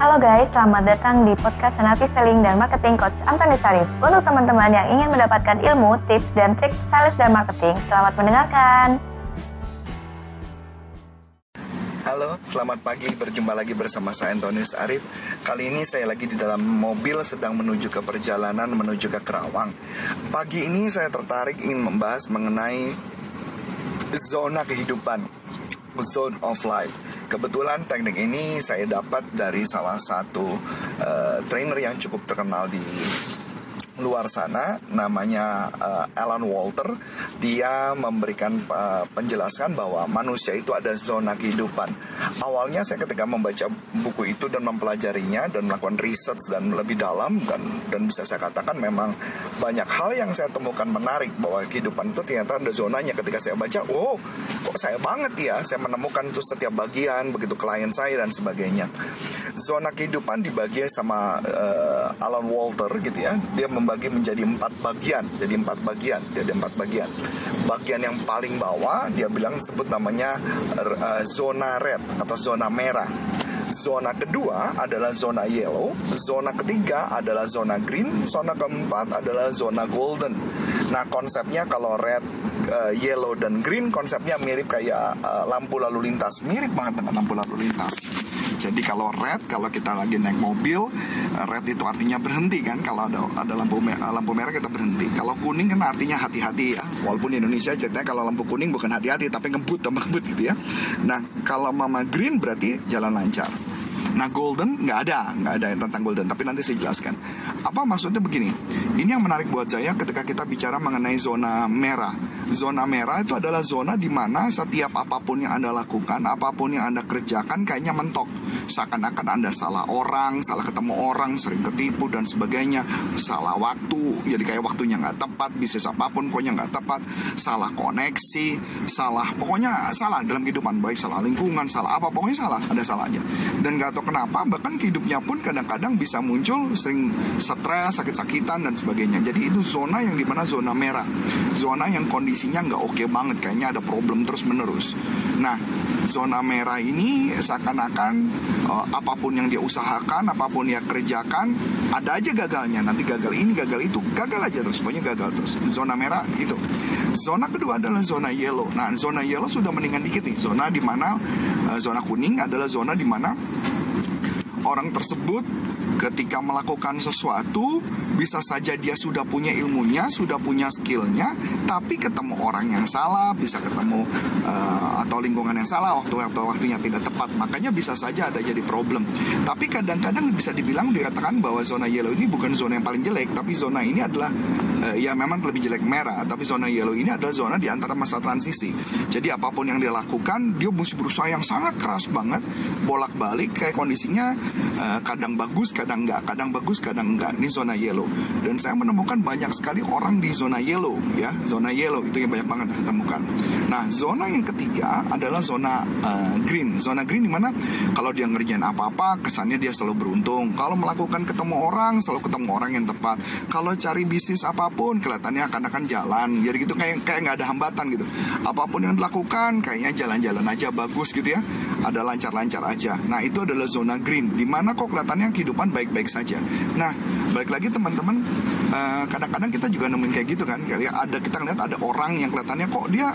Halo guys, selamat datang di podcast Hanafi Selling dan Marketing Coach Antoni Sarif. Untuk teman-teman yang ingin mendapatkan ilmu, tips, dan trik sales dan marketing, selamat mendengarkan. Halo, selamat pagi. Berjumpa lagi bersama saya Antonius Arif. Kali ini saya lagi di dalam mobil sedang menuju ke perjalanan menuju ke Kerawang. Pagi ini saya tertarik ingin membahas mengenai zona kehidupan, zone of life. Kebetulan teknik ini saya dapat dari salah satu uh, trainer yang cukup terkenal di luar sana namanya uh, Alan Walter dia memberikan uh, penjelasan bahwa manusia itu ada zona kehidupan. Awalnya saya ketika membaca buku itu dan mempelajarinya dan melakukan research dan lebih dalam dan dan bisa saya katakan memang banyak hal yang saya temukan menarik bahwa kehidupan itu ternyata ada zonanya. Ketika saya baca oh kok saya banget ya? Saya menemukan itu setiap bagian begitu klien saya dan sebagainya. Zona kehidupan dibagi sama uh, Alan Walter gitu ya. Dia membagi menjadi empat bagian. Jadi empat bagian dia ada empat bagian. Bagian yang paling bawah dia bilang sebut namanya uh, zona red atau zona merah. Zona kedua adalah zona yellow, zona ketiga adalah zona green, zona keempat adalah zona golden. Nah, konsepnya kalau red, uh, yellow dan green konsepnya mirip kayak uh, lampu lalu lintas, mirip banget dengan lampu lalu lintas. Jadi kalau red, kalau kita lagi naik mobil, eh, red itu artinya berhenti kan. Kalau ada ada lampu merah, lampu merah kita berhenti. Kalau kuning kan artinya hati-hati ya. Walaupun di Indonesia ceritanya kalau lampu kuning bukan hati-hati tapi ngebut tambah ngebut gitu ya. Nah kalau mama green berarti jalan lancar. Nah golden nggak ada, nggak ada yang tentang golden. Tapi nanti saya jelaskan. Apa maksudnya begini? Ini yang menarik buat saya ketika kita bicara mengenai zona merah. Zona merah itu adalah zona di mana setiap apa pun yang anda lakukan, apa pun yang anda kerjakan, kayaknya mentok seakan-akan Anda salah orang, salah ketemu orang, sering ketipu dan sebagainya, salah waktu, jadi kayak waktunya nggak tepat, bisnis apa pun pokoknya nggak tepat, salah koneksi, salah, pokoknya salah dalam kehidupan, baik salah lingkungan, salah apa, pokoknya salah, ada salahnya. Dan nggak tahu kenapa, bahkan hidupnya pun kadang-kadang bisa muncul sering stres, sakit-sakitan dan sebagainya. Jadi itu zona yang di mana zona merah, zona yang kondisinya nggak oke banget, kayaknya ada problem terus menerus. Nah, zona merah ini seakan-akan uh, apa pun yang dia usahakan, apa pun dia kerjakan, ada aja gagalnya. Nanti gagal ini, gagal itu, gagal aja terus, pokoknya gagal terus. Zona merah itu. Zona kedua adalah zona yellow. Nah, zona yellow sudah mendingan dikit nih. Zona di mana uh, zona kuning adalah zona di mana orang tersebut ketika melakukan sesuatu bisa saja dia sudah punya ilmunya, sudah punya skillnya, tapi ketemu orang yang salah, bisa ketemu uh, atau lingkungan yang salah waktu atau waktunya tidak tepat, makanya bisa saja ada jadi problem. Tapi kadang-kadang bisa dibilang dikatakan bahwa zona yellow ini bukan zona yang paling jelek, tapi zona ini adalah uh, ya memang lebih jelek merah, tapi zona yellow ini adalah zona di antara masa transisi. Jadi apa pun yang dia lakukan, dia mesti berusaha yang sangat keras banget, bolak-balik kayak kondisinya uh, kadang bagus, kadang kadang enggak, kadang bagus, kadang enggak. Ini zona yellow. Dan saya menemukan banyak sekali orang di zona yellow, ya, zona yellow itu yang banyak banget saya temukan. Nah, zona yang ketiga adalah zona uh, green. Zona green di mana kalau dia ngerjain apa-apa, kesannya dia selalu beruntung. Kalau melakukan ketemu orang, selalu ketemu orang yang tepat. Kalau cari bisnis apa pun, kelihatannya akan akan jalan. Jadi gitu kayak kayak nggak ada hambatan gitu. Apa pun yang dilakukan, kayaknya jalan-jalan aja bagus gitu ya. Ada lancar-lancar aja. Nah, itu adalah zona green. Di mana kok kelihatannya kehidupan baik-baik saja. Nah, balik lagi teman-teman, uh, kadang-kadang kita juga nemuin kayak gitu kan. Kayak ada kita lihat ada orang yang kelihatannya kok dia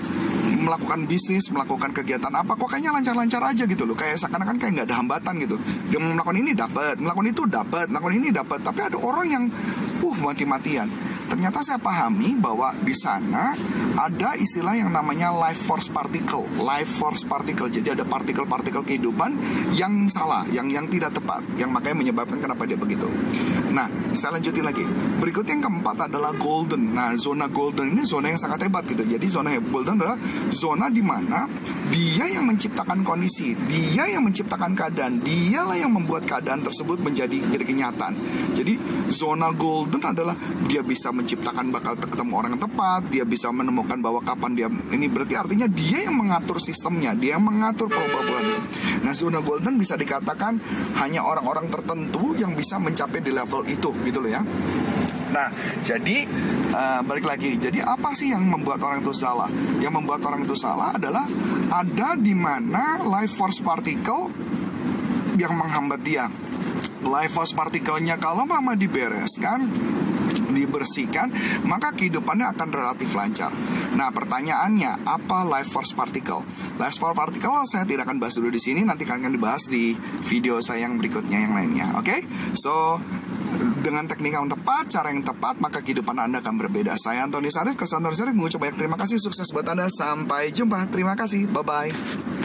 melakukan bisnis, melakukan kegiatan apa kok kayaknya lancar-lancar aja gitu loh. Kayak seakan-akan kayak nggak ada hambatan gitu. Dia melakukan ini dapat, melakukan itu dapat, melakukan ini dapat. Tapi ada orang yang uh mati-matian ternyata saya pahami bahwa di sana ada istilah yang namanya life force particle. Life force particle. Jadi ada partikel-partikel kehidupan yang salah, yang yang tidak tepat, yang makanya menyebabkan kenapa dia begitu. Nah, saya lanjutin lagi. Berikut yang keempat adalah golden. Nah, zona golden ini zona yang sangat hebat gitu. Jadi zona golden adalah zona di mana dia yang menciptakan kondisi, dia yang menciptakan keadaan, dialah yang membuat keadaan tersebut menjadi jadi kenyataan. Jadi zona golden adalah dia bisa menciptakan bakal ketemu orang yang tepat, dia bisa menemukan bahwa kapan dia ini berarti artinya dia yang mengatur sistemnya, dia yang mengatur probabilitasnya. Nah, zona golden bisa dikatakan hanya orang-orang tertentu yang bisa mencapai di level itu gitu loh ya Nah, jadi uh, balik lagi. Jadi apa sih yang membuat orang itu salah? Yang membuat orang itu salah adalah ada di mana life force particle yang menghambat dia. Life force partikelnya kalau mama dibereskan dibersihkan, maka kehidupannya akan relatif lancar. Nah, pertanyaannya, apa life force particle? Life force particle saya tidak akan bahas dulu di sini, nanti akan dibahas di video saya yang berikutnya yang lainnya. Oke? Okay? So, dengan teknik yang tepat, cara yang tepat, maka kehidupan Anda akan berbeda. Saya Antoni Sarif, kesan Antoni Sarif mengucap terima kasih, sukses buat Anda. Sampai jumpa. Terima kasih. Bye-bye.